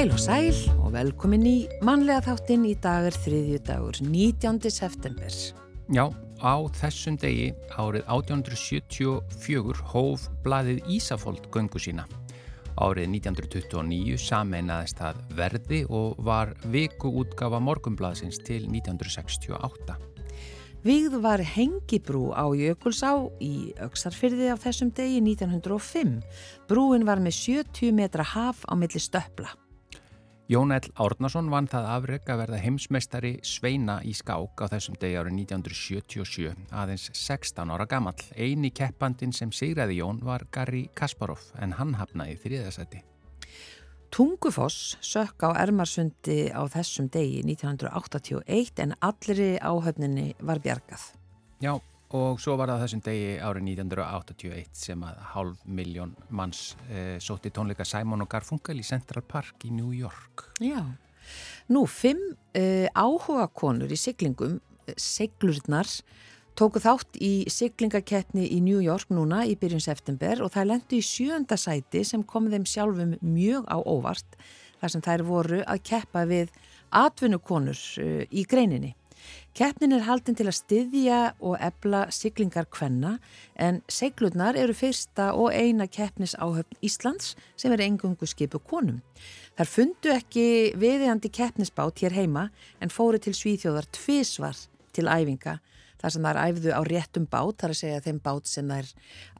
Heil og sæl og velkomin í mannlega þáttinn í dagar þriðju dagur 19. september. Já, á þessum degi árið 1874 hóf blaðið Ísafold göngu sína. Árið 1929 sameinaðist það verði og var viku útgafa morgumblaðsins til 1968. Vígð var hengibrú á Jökulsá í Öksarfyrði á þessum degi 1905. Brúin var með 70 metra haf á milli stöppla. Jón L. Árnason vann það afreg að verða heimsmeistari Sveina í skák á þessum degi árið 1977, aðeins 16 ára gammal. Eini keppandin sem sigraði Jón var Garri Kasparov en hann hafnaði þriðasæti. Tungufoss sökk á Ermarsundi á þessum degi 1981 en allri áhöfninni var bjargað. Já, og svo var það þessum degi árið 1981 sem að hálf miljón manns eh, sótti tónleika Simon og Garfunkel í Central Park í New York. Já, nú fimm eh, áhuga konur í siglingum, eh, seglurnar, tóku þátt í siglingakeppni í New York núna í byrjun september og það lendu í sjönda sæti sem kom þeim sjálfum mjög á óvart þar sem þær voru að keppa við atvinnukonur í greininni. Keppnin er haldin til að styðja og ebla siglingar kvenna en seglurnar eru fyrsta og eina keppnisáhöfn Íslands sem er engungu skipu konum. Þar fundu ekki viðjandi keppnisbát hér heima en fóru til Svíþjóðar tvísvar til æfinga þar sem þær æfðu á réttum bát, þar að segja þeim bát sem þær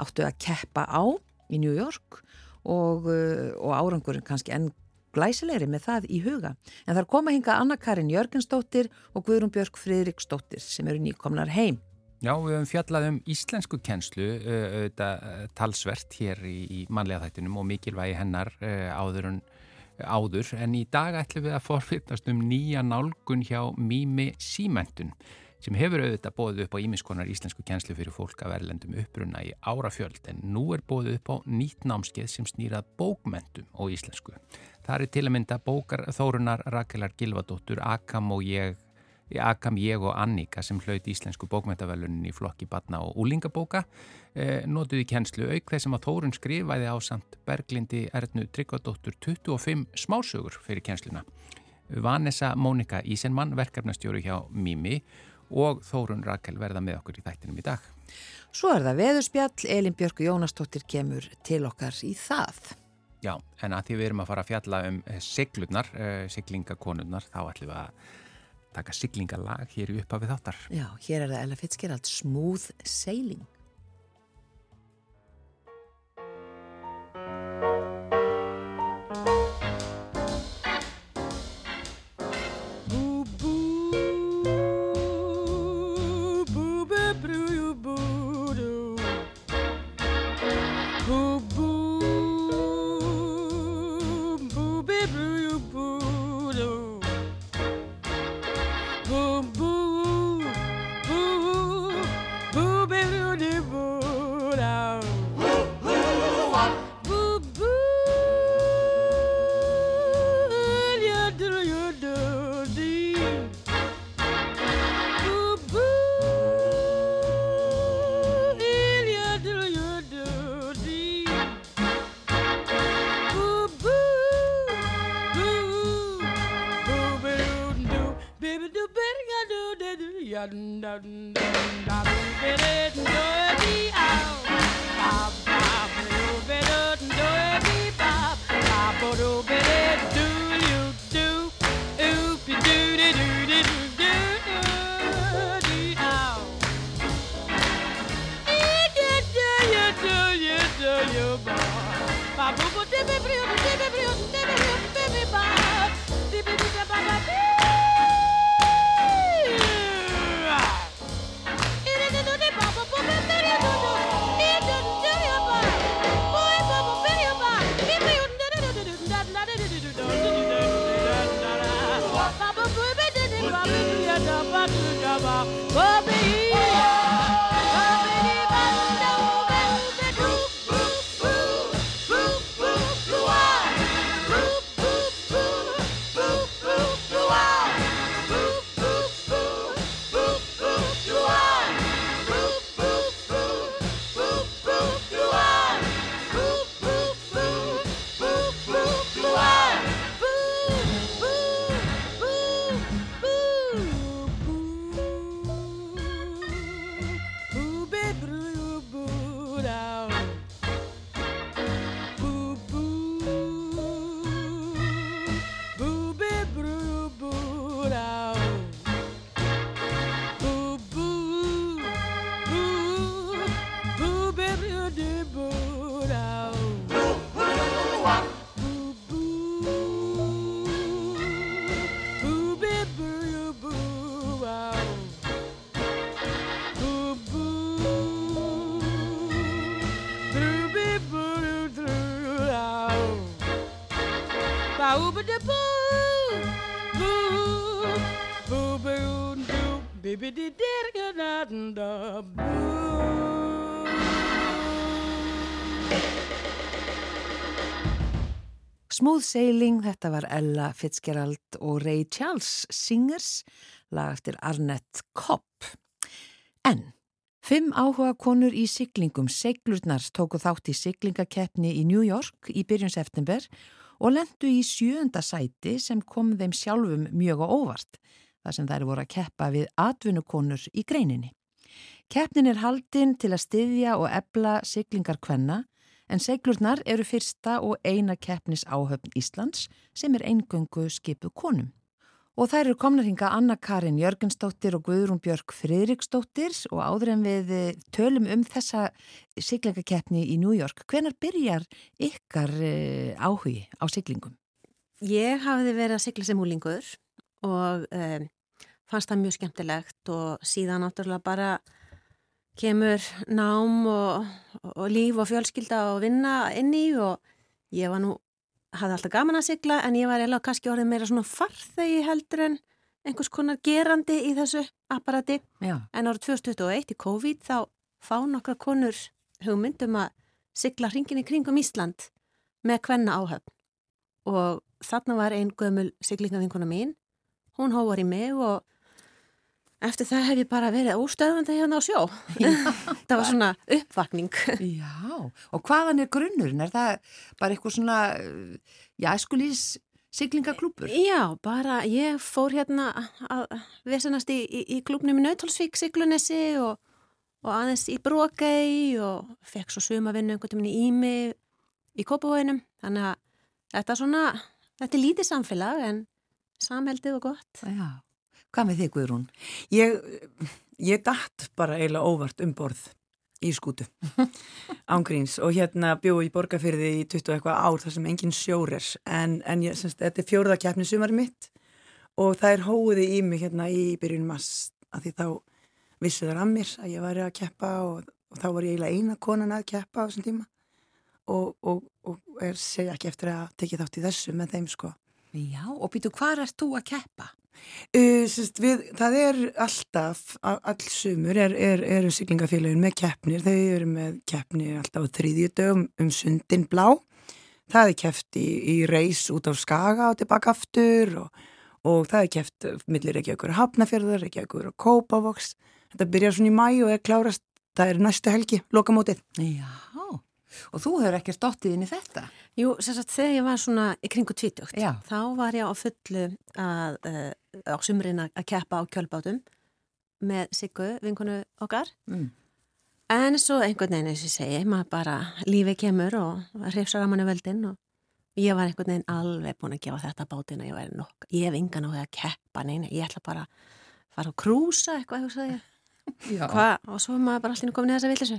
áttu að keppa á í New York og, uh, og árangurinn kannski enn glæsilegri með það í huga. En þar koma hinga Anna-Karin Jörgensdóttir og Guðrún Björk Fridriksdóttir sem eru nýkomnar heim. Já, við höfum fjallað um íslensku kennslu auðvitað talsvert hér í, í manlega þættinum og mikilvægi hennar áður en áður en í dag ætlum við að forfyrtast um nýja nálgun hjá Mými Símentun sem hefur auðvitað bóðið upp á ímiskonar íslensku kjenslu fyrir fólk að verðlendum upprunna í árafjöld en nú er bóðið upp á nýtt námskeið sem snýrað bókmentum og íslensku. Það er til að mynda bókar þórunar Rakelar Gilvadóttur, Akam og ég, Akam, ég og Annika sem hlaut íslensku bókmentavelunin í flokki batna og úlingabóka e, notuði kjenslu auk þessum að Þórun skrifaði á samt Berglindi Ernu Tryggvadóttur 25 smásögur fyrir kjensluna. Vanessa Mónika Ísenmann, verkefnastjóru hjá Mimi og Þórun Rakel verða með okkur í þættinum í dag. Svo er það veðurspjall, Elin Björk Jónastóttir kemur til okkar í það. Já, en að því við erum að fara að fjalla um eh, siglunar, eh, siglingakonunnar, þá ætlum við að taka siglingalag hér í upphafi þáttar. Já, hér er það Ella Fitzgerald, Smooth Sailing. Smooth Sailing Smooth Sailing, þetta var Ella Fitzgerald og Ray Charles Singers, lag eftir Arnett Kopp. En fimm áhuga konur í siglingum seglurnar tóku þátt í siglingakeppni í New York í byrjun september og lendu í sjönda sæti sem kom þeim sjálfum mjög og óvart, þar sem þær voru að keppa við atvinnukonur í greininni. Keppnin er haldinn til að styðja og ebla siglingar kvenna en seglurnar eru fyrsta og eina keppnis áhöfn Íslands sem er eingöngu skipu konum. Og þær eru komnar hinga Anna-Karin Jörgensdóttir og Guðrún Björk Friðriksdóttir og áður en við eh, tölum um þessa siglingakeppni í New York. Hvenar byrjar ykkar eh, áhugi á siglingum? Ég hafiði verið að sigla sem úlingur og um, fannst það mjög skemmtilegt og síðan náttúrulega bara kemur nám og, og líf og fjölskylda og vinna inn í og ég var nú, hafði alltaf gaman að sigla en ég var eða kannski orðið meira svona farþegi heldur en einhvers konar gerandi í þessu apparati Já. en árið 2021 í COVID þá fá nokkra konur hugmyndum að sigla hringin í kringum Ísland með hvenna áhöfn og þarna var einn gömul siglingavinkona mín hún hóvar í mig og Eftir það hef ég bara verið óstöðvandi hérna á sjó. það var svona uppvakning. Já, og hvaðan er grunnurinn? Er það bara eitthvað svona, já, eskulís siglingaklúpur? Já, bara ég fór hérna að vesenast í, í, í klúpnum í Nautalsvík, Siglunessi og, og aðeins í Brókei og fekk svo sumavinnu einhvern veginn í Ími í Kópavóinum. Þannig að þetta er svona, þetta er lítið samfélag en samheldið og gott. Já. Hvað með þig Guðrún? Ég, ég dætt bara eiginlega óvart um borð í skútu ángríns og hérna bjóð í borgarfyrði í 20 eitthvað ár þar sem engin sjór er en, en ég, semst, þetta er fjórðakeppni sumari mitt og það er hóði í mig hérna í byrjunum að því þá vissu þar að mér að ég væri að keppa og, og þá var ég eiginlega eina konan að keppa á þessum tíma og, og, og er segja ekki eftir að tekja þátt í þessu með þeim sko. Já, og býtu, hvað er þú að keppa? Uh, sest, við, það er alltaf, allsumur er, er, eru syklingafélagin með keppnir, þau eru með keppnir alltaf á þrýðju dögum um sundin blá. Það er keppt í, í reys út á Skaga og tilbaka aftur og, og það er keppt millir ekki okkur hafnafjörður, ekki okkur kópavoks. Þetta byrjar svona í mæ og er klárast, það er næstu helgi, lokamótið. Já, og þú hefur ekki stóttið inn í þetta? Jú, sérstaklega þegar ég var svona í kringu tvítugt, Já. þá var ég á fullu að, uh, á sumrin að keppa á kjölbátum með Siggu, vinkonu okkar. Mm. En svo einhvern veginn, eins og ég segi, maður bara lífið kemur og hrifsar að manni völdin og ég var einhvern veginn alveg búin að gefa þetta bátinn að ég væri nokk. Ég hef engan á því að keppa, neina, ég ætla bara að fara að krúsa eitthvað, eitthvað, sagði ég. Já. Hvað? Og svo maður bara allir komin í þessa villisu.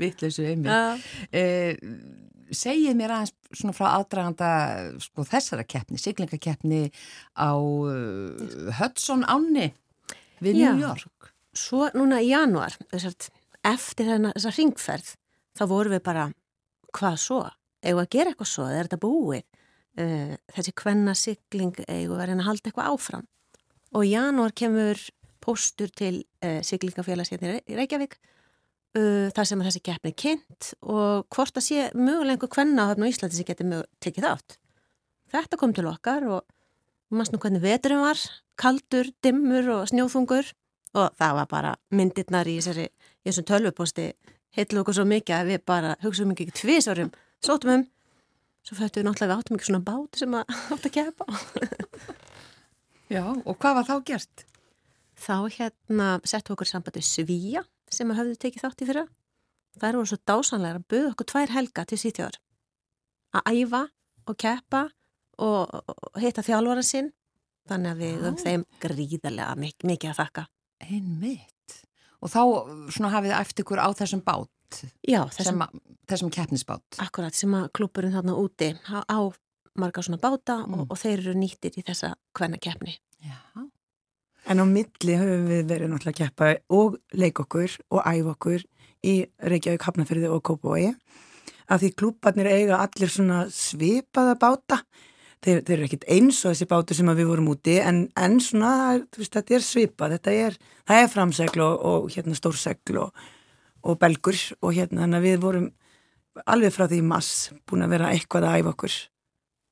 Vitleysu einmitt. Já. Eh, segið mér aðeins svona frá aðdraganda sko, þessara keppni, siglingakeppni á uh, Hudson Ánni við Já. New York. Svo núna í januar, þessart, eftir þessa ringferð, þá vorum við bara, hvað svo? Eða að gera eitthvað svo, er þetta búið? Uh, þessi kvenna sigling við að reyna að halda eitthvað áfram. Og í janúar kemur póstur til uh, siglingafélags hérna í Reykjavík uh, þar sem þessi keppni er kynnt og hvort að sé mögulega einhver kvenna á Íslandi sem getur tekið þátt. Þetta kom til okkar og mannst nú hvernig veturinn var, kaldur, dimmur og snjóþungur. Og það var bara myndirnar í þessum tölvuposti heitlu okkur svo mikið að við bara hugsaðum ekki tvisarum, sótum um. Svo fættum við náttúrulega við áttum ekki svona bát sem að átt að kepa Já, og hvað var þá gert? þá hérna settum við okkur sambandi Svíja sem að höfðu tekið þátt í fyrra það eru svo dásanlega að buða okkur tvær helga til sítjóðar að æfa og keppa og, og hitta þjálfara sinn þannig að við höfum þeim gríðarlega mik mikið að þakka Einmitt. Og þá hafið eftir ykkur á þessum bát, Já, þessum sem, þessum keppnisbát. Akkurat sem að klúpurinn þarna úti á marga svona báta Mm. og, og þeir eru nýttir í þessa hvenna keppni. Já. En á milli höfum við verið náttúrulega að keppa og leik okkur og æfa okkur í Reykjavík, Hafnafyrði og Kópavogi. Af því klúbarnir eiga allir svona svipaða báta. þeir, þeir eru ekkit eins og þessi bátur sem við vorum úti en, en svona, veist, þetta er svipa þetta er, það er framsegl og, og hérna stórsegl og, og belgur og hérna þannig að við vorum alveg frá því mass búin að vera eitthvað að æfa okkur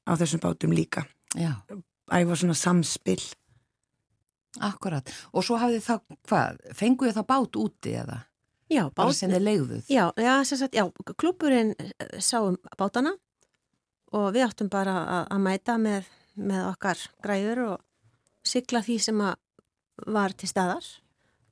á þessum bátum líka Já, æfa svona samspil akkurat. Og svo hafið þá, hvað, fenguðu þá bát úti eða? Já, Bara bát, sem þið leiðuð? já, já, sem sagt, já, klúburinn eh, sá um bátana og við áttum bara að, að mæta með, með okkar græður og sigla því sem að var til staðar.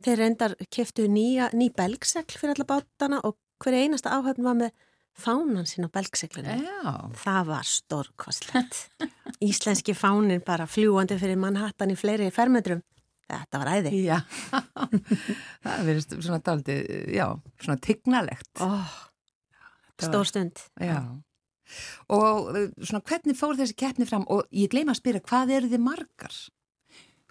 Þeir reyndar keftu nýja, ný belgsegl fyrir alla bátana og hver einasta áhöfn var með fánan sín á belgseglinu. Já, Það var stórkostlegt. Íslenski fánin bara fljúandi fyrir Manhattan í fleiri fermetrum. Þetta var æði. já. það verður svona daldið, já, svona tignalegt. Oh, Það stór stund. Já. Og uh, svona hvernig fór þessi keppni fram og ég gleyma að spyrja hvað eru þið margar?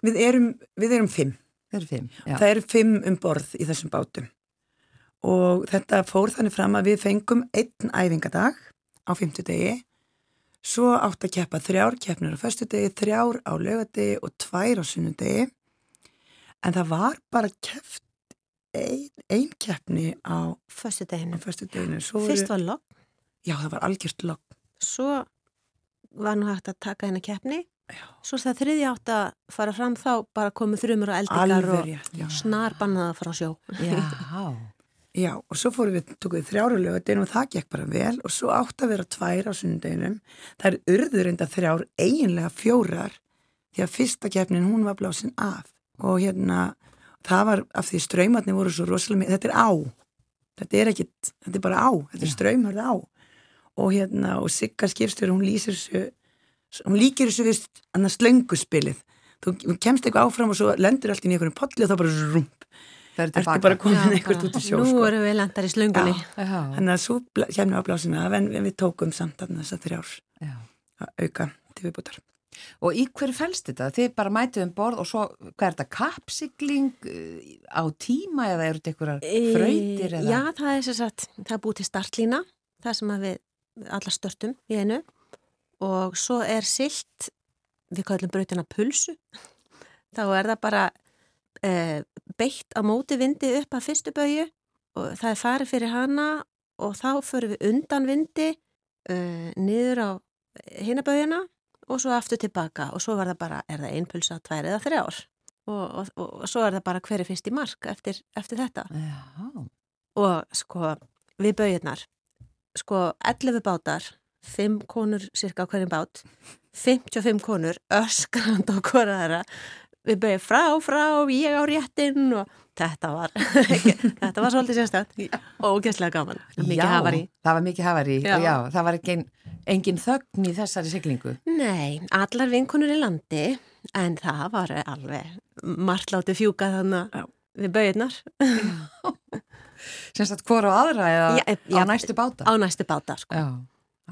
við erum, við erum fimm Þið eru fimm. Já. það eru fimm um borð í þessum bátum og þetta fór þannig fram að við fengum einn æfingadag á fymtudegi svo átt að keppa þrjár keppnir á föstudegi, þrjár á lögadegi og tvær á sunnudegi en það var bara keppt ein, ein keppni á, Föstu á deginu. föstudeginu Svo Fyrst voru- var logg, já það var algjört logg svo var nú hægt að taka hennar keppni. Svo þegar þriðja átt að fara fram þá bara komu þrjumur og eldingar alveg og já. snar bannaða frá sjó. Já. Já, og svo fórum við, tókum við þrjára lögadeginu og það gekk bara vel og svo átt að vera tvær á sunnudeginum. Það er urður enda þrjár, eiginlega fjórar, því að fyrsta keppnin hún var blásin af og hérna, það var af því ströymatni voru svo rosalega þetta er á, þetta er ekkit, þetta er bara á, þetta er ströymharð á. Og hérna, og Sigga skipstjóri, hún lýsir þessu, hún líkir þessu við annars slönguspilið. Þú kemst eitthvað áfram og svo lendur allt í einhverjum polli og þá bara rúmp, Það eru ertu bara komin eitthvað út í sjó, Nú sko. erum við lendar í slöngunni. Þannig að svo kemur á blásinu af en við tókum samt þarna þess að þrjár auka til viðbútar. Og í hverju fælst þetta? Þið bara mætið um borð og svo, hvað er þetta, kappsigling uh, á tíma eða eru þetta einhverjar fröytir eða? Já, það er sem sagt, það er búið til startlína, það sem við alla störtum í einu og svo er silt, við kallum brautina pulsu, þá er það bara e, beitt á móti vindi upp að fyrstu baugju og það er farið fyrir hana og þá förum við undan vindi e, niður á hinabaugina og svo aftur tilbaka og svo var það bara, er það ein pulsa, tvær eða þrjár og, og, og, og svo er það bara hverju fyrst í mark eftir, eftir þetta Já. og sko við bauðirnar sko 11 bátar 5 konur cirka á hverjum bát 55 konur öskrand á hvora þeirra við bauðum frá, frá, ég á réttin og þetta var þetta var svolítið sérstætt og ógeðslega gaman mikið hafari það var mikið hafari Já. og já, það var engin, engin þögn í þessari siglingu. Nei, allar vinkonur í landi en það var alveg margt látið fjúka þannig við bauðirnar Sem sagt, hvora á aðra eða Já, á næstu báta? á næstu bátar sko. Já.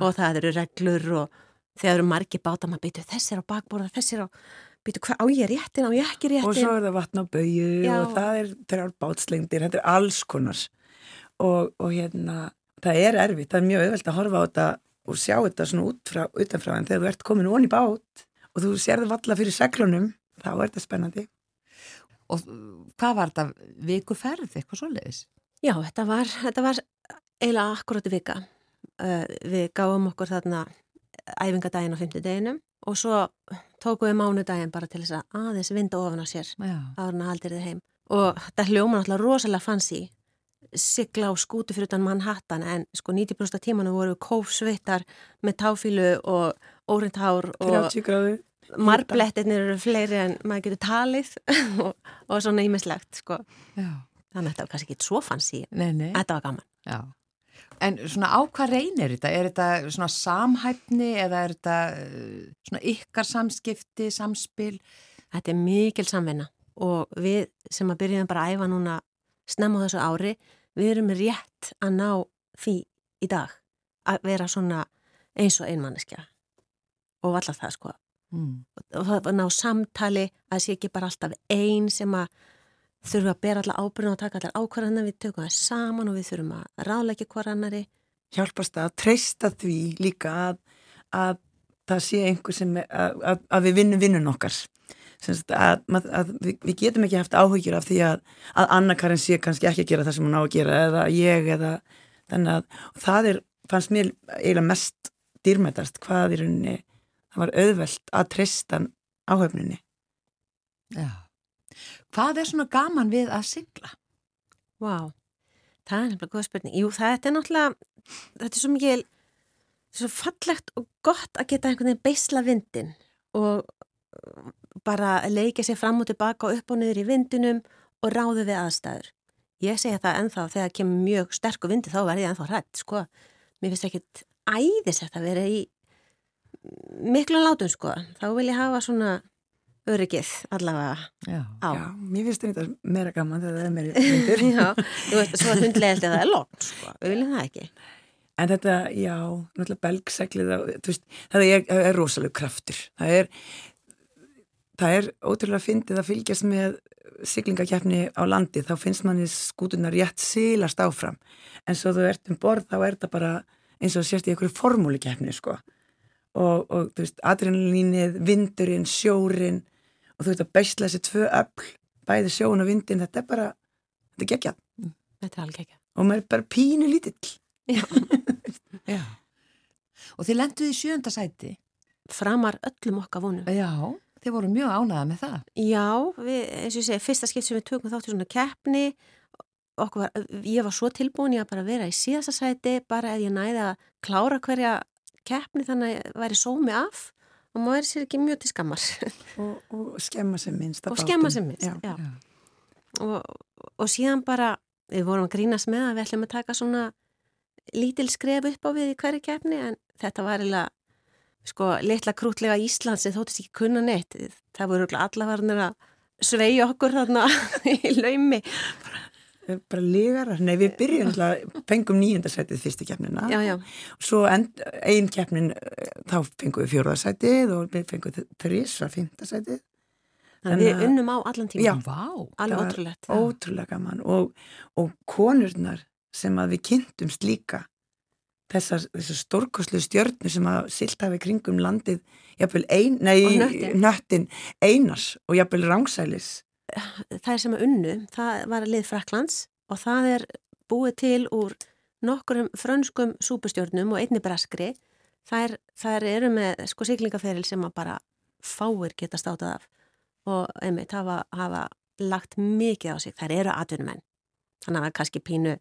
og það eru reglur og þegar eru margir báta maður býtu þessir á bakborða, þessir á býtu hvað á ég réttin, á ég ekki Og réttin svo er það vatn á baugju Já. og það er þrjár bátslengdir, þetta er alls konar. Og, og hérna, það er erfitt, það er mjög auðvelt að horfa á þetta og sjá þetta svona út frá, utanfrá en þegar þú ert komin onni í bát og þú sér það valla fyrir seglunum, þá er þetta spennandi. Og hvað var þetta vikuferð, eitthvað svoleiðis? Já, þetta var, þetta var eiginlega akkurat í vika uh, við gáum okkur þarna æfingadaginn á fymtudeginum og svo tókum við mánudaginn bara til þess að aðeins vinda ofan á sér Já. áður en að haldir þið heim og þetta hljóma náttúrulega rosalega fancy sigla á skútu fyrir utan Manhattan en sko 90% af tímanu voru kófsvittar með táfílu og órindhár og 30 gráðu. marblettirnir eru fleiri en maður getur talið og, og svona ímislegt sko. Já. þannig að þetta var kannski ekki svo nei. þetta var gaman Já. En svona á hvað reynir þetta? Er þetta svona samhæfni eða er þetta uh, svona ykkar samskipti, samspil? Þetta er mikil samvinna og við sem að byrjum bara að æfa núna snemma þessu ári, við erum rétt að ná því í dag að vera svona eins og einmanneskja og allar það sko Mm. og það ná samtali að það sé ekki bara alltaf ein sem að þurfa að bera allar ábyrðin og taka allar ákvarðanir. Við tökum það saman og við þurfum að ráðleggja hver annari hjálpast að treysta því líka að, að það sé einhver sem að, að, að við vinnum vinnun okkar. Semst, að, að, að við, við getum ekki haft áhugjur af því að, að Anna Karin sé kannski ekki að gera það sem hún á að gera eða ég eða þannig að það er, fannst mér eiginlega mest dýrmætast hvað í rauninni það var auðvelt að trista áhöfninni. Já. Hvað er svona gaman við að sigla? Vá, wow. það er nefnilega góð spurning. Jú, það er náttúrulega, þetta er svo mikið, þetta er svo fallegt og gott að geta einhvern veginn beisla vindin og bara leika sér fram og tilbaka og upp og niður í vindunum og ráðu við aðstæður. Ég segja það ennþá þegar kemur mjög sterku vindi þá verði ég ennþá hrætt, sko. Mér finnst ekkit æðisett að vera í miklu látum, sko. Þá vil ég hafa svona öryggið allavega Já. á. Já, mér finnst þetta meira gaman þegar það er meira vindur Já, þú veist, svo hundlegildi að það er lótt, sko. Við viljum það ekki. En þetta, já, náttúrulega belgseglið, þú veist, það er, er rosalega kraftur. Það er, það er ótrúlega fyndið að fylgjast með siglingakefni á landi, þá finnst manni skútunar rétt sílast áfram. En svo þú ert um borð, þá er þetta bara eins og sérst í einhverju formúlikefni, sko. Og, og þú veist, adrenalínið, vindurinn, sjórin og þú veist að bestla þessi tvö öll, bæði sjóun og vindin, þetta er bara, þetta er geggjað. Þetta er alveg ekki. Og maður er bara pínu lítill. Já, Já. Og þið lenduði í sjönda sæti. framar öllum okkar vonum. Já. Þið voru mjög ánæða með það. Já, við, eins og ég segi, fyrsta skipt sem við tökum þátt í svona keppni, okkur var, ég var svo tilbúin ég að bara vera í síðasta sæti, bara ef ég næði að klára hverja keppni þannig að væri sómi af og maður er sér ekki mjög til skammar Og, og skemma sem minnst. og skemma sem minnst. Já. Já. Og, og síðan bara, við vorum að grínast með að við ætlum að taka svona lítil skref upp á við í hverju keppni en þetta var eiginlega sko, litla krútlega Íslands sem þóttist ekki kunna neitt. Það voru allafarnir að sveigja okkur þarna í laumi. Eh, Bara lígarar. Nei, við byrjum alltaf, fengum nýjöndarsætið fyrstu keppnina. Já. Svo end, ein keppnin, eh, þá fengum við fjórðarsætið og við fengum þrís að fymtasætið. Þannig að við unnum á allan tíma. Já. Vá. Alveg ótrúlegt. Ótrúlega gaman. Og, og konurnar sem að við kynntumst líka, þessar, þessar stórkoslu stjörnur sem að silt hafi kringum landið, jafnvel ein, nei, Og hnöttinn. nöttin einars og jafnvel rángsælis. Er sem að unnu, það var að lið Fraklands og það er búið til úr nokkurum frönskum súpustjörnum og einni braskri. Er, það eru með sko siglingaferil sem að bara fáir geta státað af og einmitt hafa, hafa lagt mikið á sig. Það eru atvinnumenn. Þannig að það er kannski pínu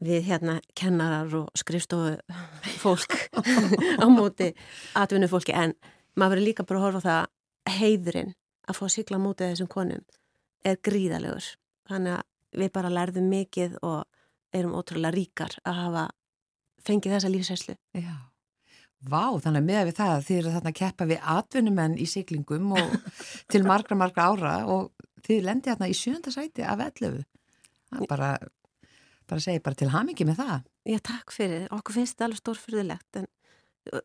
við hérna kennarar og skrifstofu fólk á móti atvinnufólki en maður verður líka bara að horfa það heiðurinn að fá að sigla á móti þessum konum er gríðalegur. Þannig að við bara lærðum mikið og erum ótrúlega ríkar að hafa fengið þessa lífsæslu. Já. Vá, þannig að með við það að þið eru þarna að keppa við atvinnumenn í siglingum og til margra, margra ára og þið lendi þarna í sjönda sæti af 11. Það er bara, bara segi bara til hamingi með það. Já, takk fyrir. Okkur finnst þetta alveg stórfyrðilegt en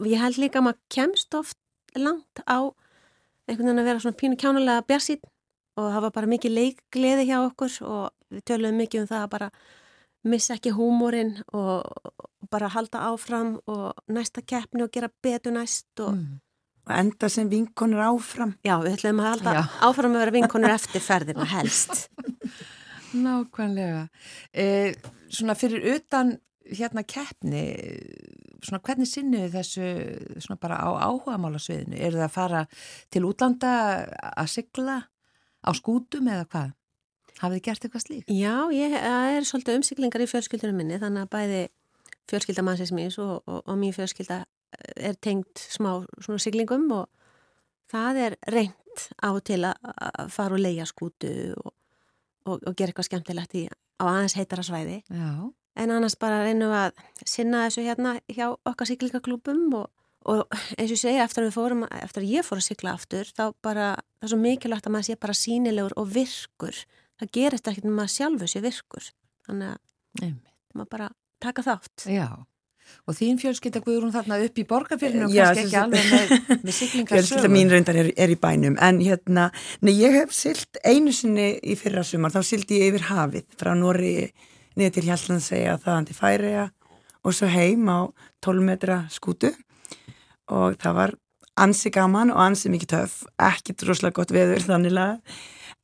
ég held líka að maður kemst oft langt á einhvern veginn að vera svona pínu kjánulega bjarsýn og það var bara mikið leikgleði hjá okkur og við töluðum mikið um það að bara missa ekki húmórin og bara halda áfram og næsta keppni og gera betur næst og Mm. Og enda sem vinkonur áfram. já, við ætlum að halda Já. áfram að vera vinkonur eftir ferðina helst. Nákvæmlega. E, svona fyrir utan hérna keppni, svona hvernig sinniðu þessu svona bara á áhugamála sviðinu? Eru það að fara til útlanda að sigla á skútum eða hvað? Hafið þið gert eitthvað slíkt? Já, ég er svolítið umsiklingar í fjölskyldunum minni þannig að bæði fjölskyldamannsins míns og, og, og mín fjölskylda er tengt smá svona siglingum og það er reynd á til að fara og leia skútu og, og, og gera eitthvað skemmtilegt í, á aðeins heitara svæði Já. En annars bara reynum við að sinna þessu hérna hjá okkar siglingaklúbum og, og eins og ég segja eftir að við fórum, eftir að ég fór að sigla aftur þá bara, það er svo mikilvægt að maður sé bara sínilegur og virkur. Það gerist ekkert með maður sjálfu sé virkur. Þannig að Einmitt. maður bara taka þátt. Já. Og þín fjölskylda Guðrún þarna upp í borgarfyrinu og kannski ekki alveg með, með siglingar Fjölskylda mín reyndar er, er í bænum. En hérna, nei ég hef silt einu sinni í fyrra sumar, þá sildi ég yfir hafið frá Nóri niður til Hjallandsegja þaðan til Færiða og svo heim á 12 metra skútu. Og það var ansi gaman og ansi mikið töf ekki droslega gott veður þannilega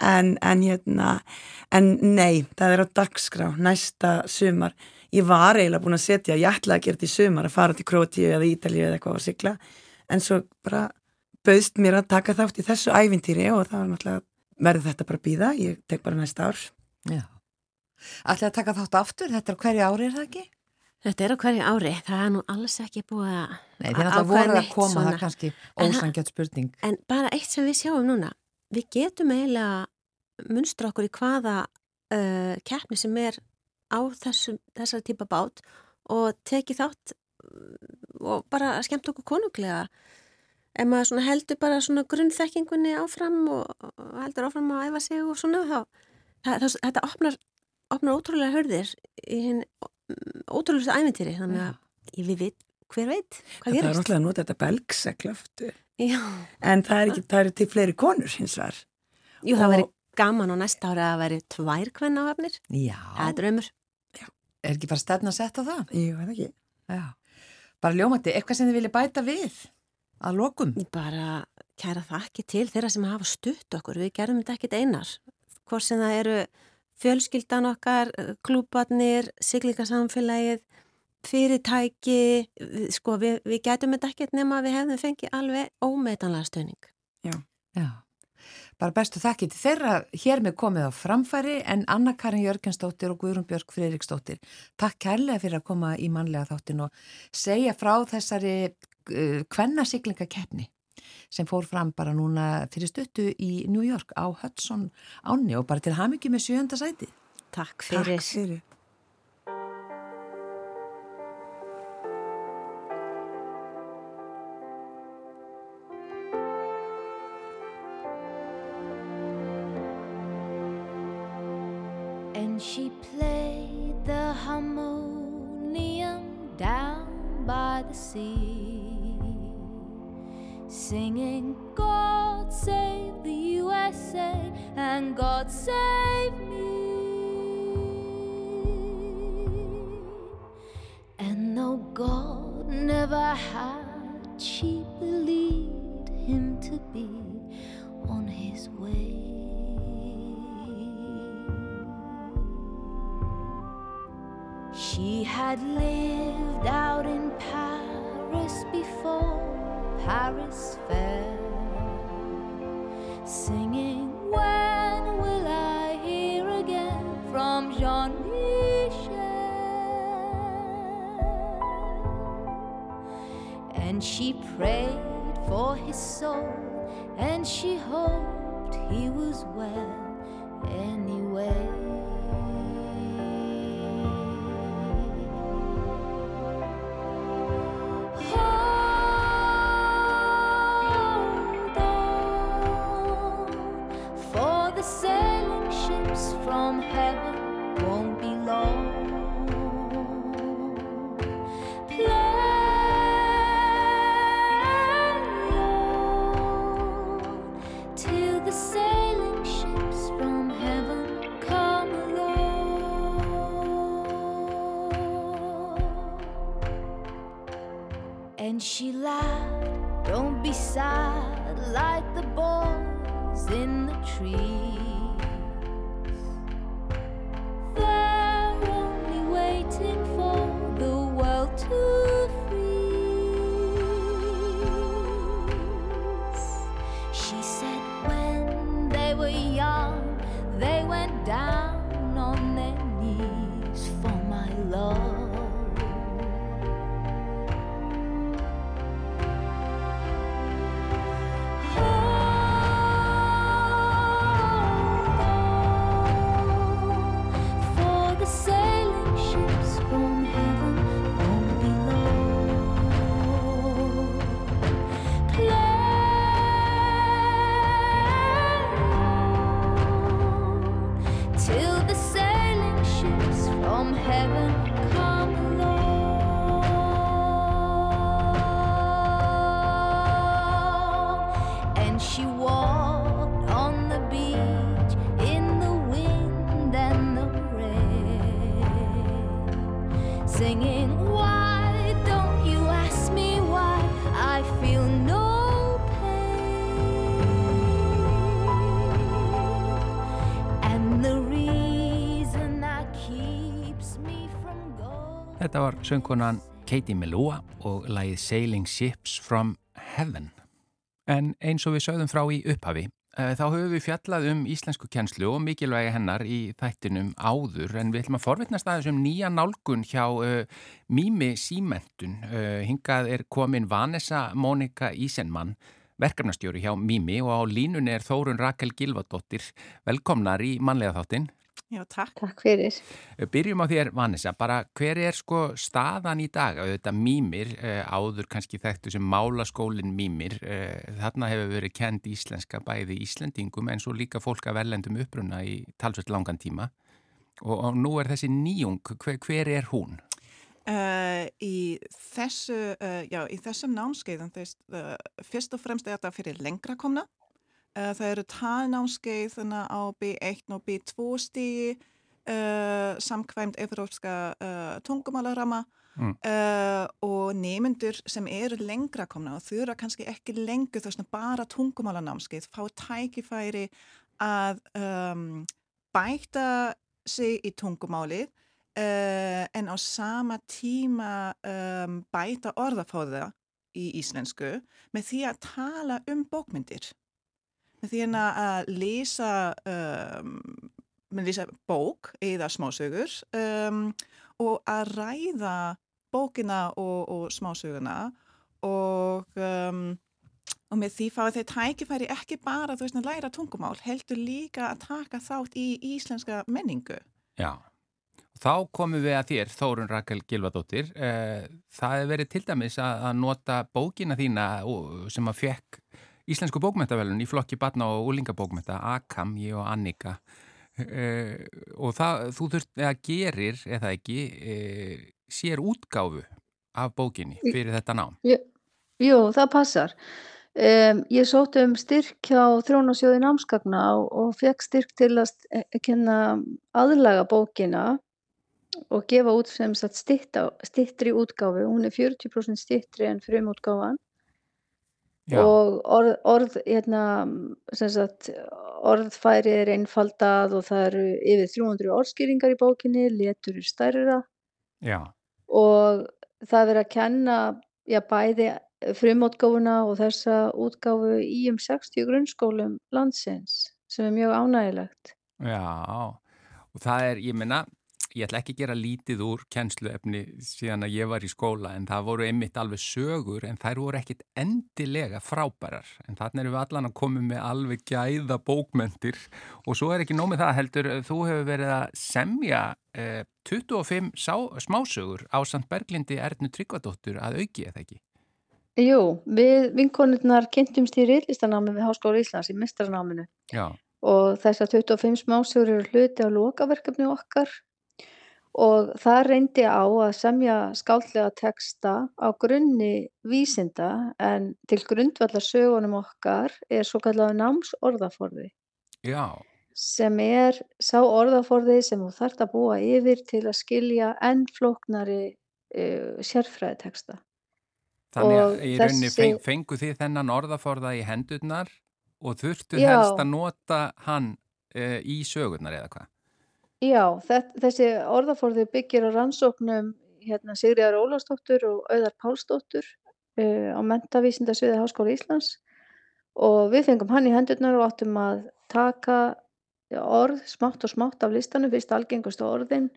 en, en hérna en nei, það er á dagskrá næsta sumar. Ég var eiginlega búin að setja, ég ætlaði að gera þetta í sumar að fara til Krótíu eða Ítalíu eða eitthvað á sigla. En svo bara bauðst mér að taka þátt í þessu ævintýri og það var náttúrulega verði þetta bara býða, ég tek bara næsta ár. Já. Ætlaði að taka þátt aftur, þetta er hverju ári er það ekki? Þetta er á hverju ári, það er nú alls ekki búið að Nei, þið náttúrulega ákveða voru að neitt koma svona. það kannski það- ósangjöld spurning. En bara eitt sem við sjáum núna, við getum eiginlega munstra okkur í hvaða uh, keppni sem er á þessum, þessari típa bát og tekið þátt uh, og bara skemmt okkur konunglega. Ef maður svona heldur bara svona grunnþekkingunni áfram og heldur áfram að æfa sig og svona þá, það, það, þetta opnar, opnar ótrúlega hörðir í hinn ótrúlega æventýri þannig að ég við veit, hver veit hvað þetta er gerist. náttúrulega að nota þetta belgseglöft Já, en það er ekki, það eru til fleiri konur hins vegar jú það Og- væri gaman á næsta ári að það væri tvær kvenna áhafnir. Já, Það er draumur. er ekki bara stefna að setja það? ég veit ekki Já. Bara ljómandi, eitthvað sem þið vilja bæta við að lokum? Bara kæra þakki til þeirra sem hafa stutt okkur. Við gerum þetta ekkit einar. Hvort sem það eru fjölskyldan okkar, klúbarnir, siglingasamfélagið, fyrirtæki, við- sko við, við getum þetta ekkit nema að við hefðum fengið alveg ómetanlega stöning. Já. Bara bestu þakki til þeirra hér með komið á framfæri en Anna Karin Jörgensdóttir og Guðrún Björg Friðriksdóttir. Takk kærlega fyrir að koma í mannlega þáttin og segja frá þessari uh, kvennasiglingakeppni sem fór fram bara núna fyrir stuttu í New York á Hudson áni og bara til hamingju með sjönda sæti. Takk fyrir. Takk fyrir And she played the harmonium down by the sea, singing, God save the USA and God save me. And she laughed, don't be sad like the boys in the trees. Þetta var söngkonan Katie Melua og lagið Sailing Ships from Heaven. En eins og við sögðum frá í upphafi, eh, þá höfum við fjallað um íslensku kjenslu og mikilvægi hennar í þættinum áður en við ætlum að forvitnast aðeins um nýja nálgun hjá uh, Mými Símentun. Uh, hingað er komin Vanessa Mónika Ísenmann, verkefnastjóri hjá Mými og á línunni er Þórun Rakel Gilvardóttir. Velkomnar í manlega þáttinn. Já, takk. Takk fyrir. Eh, Byrjum á þér, Vanessa, bara hver er sko staðan í dag? Þetta mýmir, eh, áður kannski þekktu sem málaskólinn mýmir, eh, þarna hefur verið kend íslenska bæði íslendingum en svo líka fólk af verlendum uppruna í talsveit langan tíma og, og nú er þessi nýjung, hver, hver er hún? Uh, í, þessu, uh, já, í þessum námskeiðum, þess, uh, fyrst og fremst er þetta fyrir lengra komna. Uh, það eru talnámskeið á B1 og B2 stígi uh, samkvæmt Evrópska uh, tungumálarama mm. og nefnendur sem eru lengra komna og þurfa kannski ekki lengur þess að bara tungumálanámskeið fá tækifæri að um, bæta sig í tungumálið Uh, en á sama tíma um, bæta orðafóða í íslensku með því að tala um bókmyndir með því að lesa um, með lesa bók eða smásögur um, og að ræða bókina og, og smásöguna og og með því fáið þeir tækifæri ekki bara þú veist að læra tungumál heldur líka að taka þátt í íslenska menningu Já Þá komum við að þér, Þórun Rakel Gilvardóttir. Það hefur verið til dæmis að nota bókina þína sem að fekk Íslensku bókmentavelun í flokki batna og úlingabókmenta, Akam, ég og Annika. Og það, þú þurft, eða gerir, eða ekki, sér útgáfu af bókinni fyrir þetta nám. Jú, jú það passar. Um, ég sóti um styrk hjá Þrónasjóði námskagna og, og fekk styrk til að kenna aðlaga bókina og gefa út sem sagt stittri útgáfu, hún er 40% stittri en frumútgáfan Já. og orð, orð hérna, sagt, orðfæri er einfaldað og það eru yfir 300 orðskýringar í bókinni, letur er stærra Já. og það verður að kenna já, bæði frumútgáfuna og þessa útgáfu í um 60 grunnskólum landsins sem er mjög ánægilegt. Já, og það er, ég menna, ég ætla ekki að gera lítið úr kennsluefni síðan að ég var í skóla en það voru einmitt alveg sögur en þær voru ekkit endilega frábærar en þannig erum við allan að koma með alveg gæða bókmentir og svo er ekki nómið það heldur, þú hefur verið að semja eh, 25 sá, smásögur á Sant Berglindi Ernu Tryggvadóttur að auki eða ekki? Jú, við vinkonurnar kynntumst í riðlistanámi við Háskóla Íslands í mistranáminu Já. og þessar 25 smásögur eru hluti á lokaverkefni okkar og það reyndi á að semja skáldlega texta á grunni vísinda en til grundvallar sögunum okkar er svo kallega námsorðaforði Já. sem er sá orðaforði sem þú þarft að búa yfir til að skilja enn flóknari uh, sérfræðiteksta. Þannig Og að í rauninni þessi- feng, fengu þið þennan orðaforða í hendurnar og þurftu Já. helst að nota hann uh, í sögurnar eða hvað? Já, þett, þessi orðaforði byggir á rannsóknum hérna, Sigriðar Ólafsdóttur og Auðar Pálsdóttur uh, á mentavísindasviði Háskóla Íslands og við fengum hann í hendurnar og áttum að taka orð smátt og smátt af listanum, fyrst algengustu orðin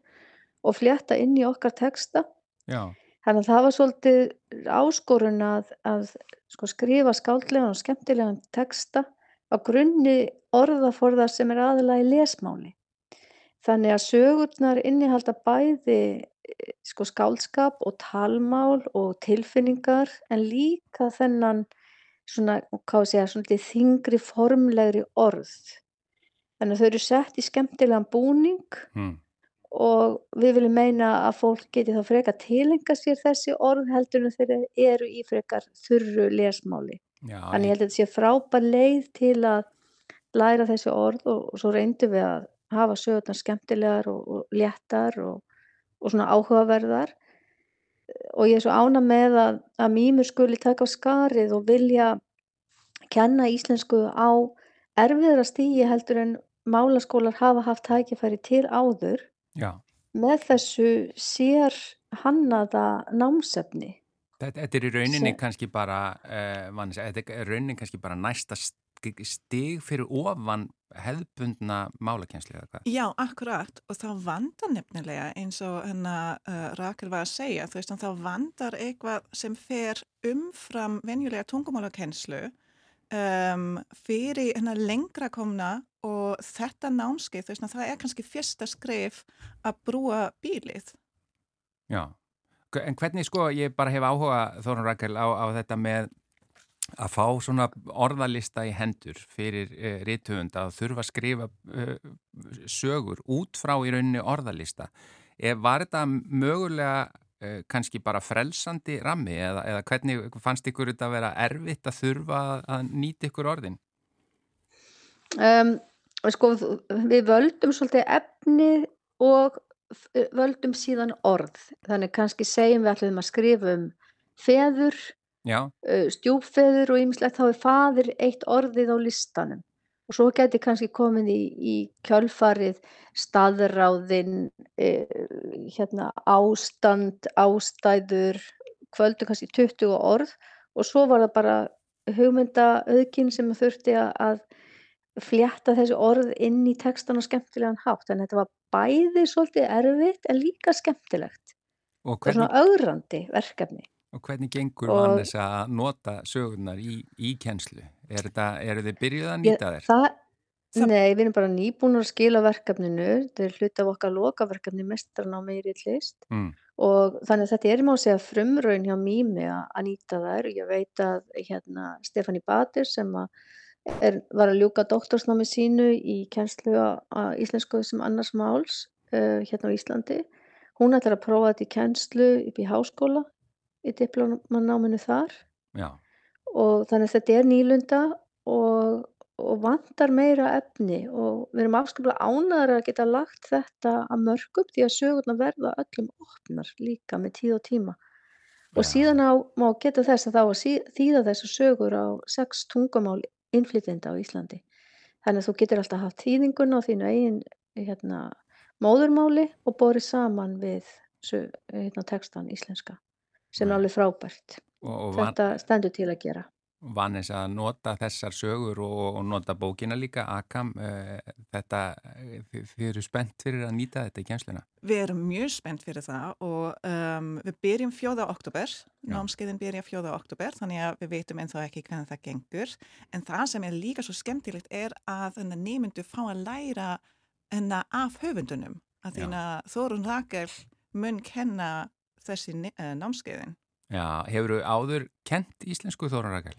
og flétta inn í okkar texta. Já. Þannig að það var svolítið áskorun að, að sko, skrifa skáldlegan og skemmtilegan texta á grunni orðaforða sem er aðalega í lesmáli. Þannig að sögurnar innihalda bæði eh, sko, skáldskap og talmál og tilfinningar en líka þennan svona, hvað sé ég, svona þingri formlegri orð. Þannig að þau eru sett í skemmtilegan búning Mm. og við viljum meina að fólk geti þá frekar tilenga sér þessi orð heldur en þeir eru í frekar þurru lesmáli. Já, Þannig ég held að þetta sé frábær leið til að læra þessi orð og, og svo reyndum við að hafa sögurnar skemmtilegar og, og léttar og, og svona áhugaverðar. Og ég er svo ána með að, að mýmur skuli taka á skarið og vilja kenna íslensku á erfiðara stígi heldur en málaskólar hafa haft tækifæri til áður. Já, með þessu sér hannaða námsefni. Þetta, er í rauninni Sem- kannski bara, uh, Vanessa, þetta er rauninni kannski bara næsta stig fyrir ofan hefðbundna málakensli eða hvað? Já, akkurat og þá vandar nefnilega eins og hennar uh, Rakel var að segja, þú veist, þá vandar eitthvað sem fer umfram venjulega tungumálakenslu um, fyrir hennar lengra komna og þetta námskeið, þú veist, það er kannski fyrsta skrif að brúa bílið. Já, en hvernig sko, ég bara hef áhuga Þórun Rakel á, á þetta með að fá svona orðalista í hendur fyrir uh, rítuðund að þurfa að skrifa uh, sögur út frá í rauninni orðalista. E, var þetta mögulega uh, kannski bara frelsandi rammi eða, eða hvernig fannst ykkur þetta að vera erfitt að þurfa að, nýta ykkur orðin? Um, sko, við völdum svolítið efni og völdum síðan orð. Þannig kannski segjum við ætlum að skrifa um feður, Já, uh, stjúpfeður og ýmislegt þá er faðir eitt orðið á listanum. Og svo geti kannski komið í, í kjölfarið staðráðin, uh, hérna, ástand, ástæður, kvöldu kannski 20 orð og svo var það bara hugmyndaauðkin sem þurfti að- flétta þessi orð inn í textan á skemmtilegan hátt. Að þetta var bæði svolítið erfitt en líka skemmtilegt. og er hvernig, svona augrandi verkefni. Og hvernig gengur Og- Vanessa að nota sögurnar í, í kenslu? Er þetta, eru þið byrjuð að nýta þér? það, Það- nei, við erum bara nýbúin að skila verkefninu. Þetta er hluti af okkar lokaverkefni mestranámi í Ríllist. Mm. Og þannig að þetta er má að segja frumraun hjá Mými að nýta þær. Ég veit að hérna, Stefani Batir sem að er, var að ljúka doktorsnámi sínu í kjenslu á, á íslensku sem annars máls uh, hérna á Íslandi. Hún ætlar að prófa þetta í kjenslu upp í háskóla í diplomanáminu þar. Já, og þannig að þetta er nýlunda og, og vantar meira efni og við erum afskaplega ánæður að geta lagt þetta að mörgum því að sögurnar verða öllum opnar líka með tíð og tíma. Og Já. síðan á, má geta þess að þá að þýða þessu sögur á sex tungumál innflytjenda á Íslandi. Þannig að þú getur alltaf haft þýðinguna á þínu eigin hérna, móðurmáli og borið saman við hérna, textan íslenska sem er alveg frábært og, og van, þetta stendur til að gera Vanessa að nota þessar sögur og, og nota bókina líka, Akam, uh, þetta, eh, þið, eru spennt fyrir að nýta þetta í kjensluna? Við erum mjög spennt fyrir það og um, við byrjum 4. oktober, námskeiðin byrja 4. oktober þannig að við veitum ennþá ekki hvernig það gengur en það sem er líka svo skemmtilegt er að nefndu fá að læra enna af höfundunum að því að Þórun Rakel mun kenna þessi uh, námskeiðin. Já, hefur áður kent íslensku Þórun Rakel?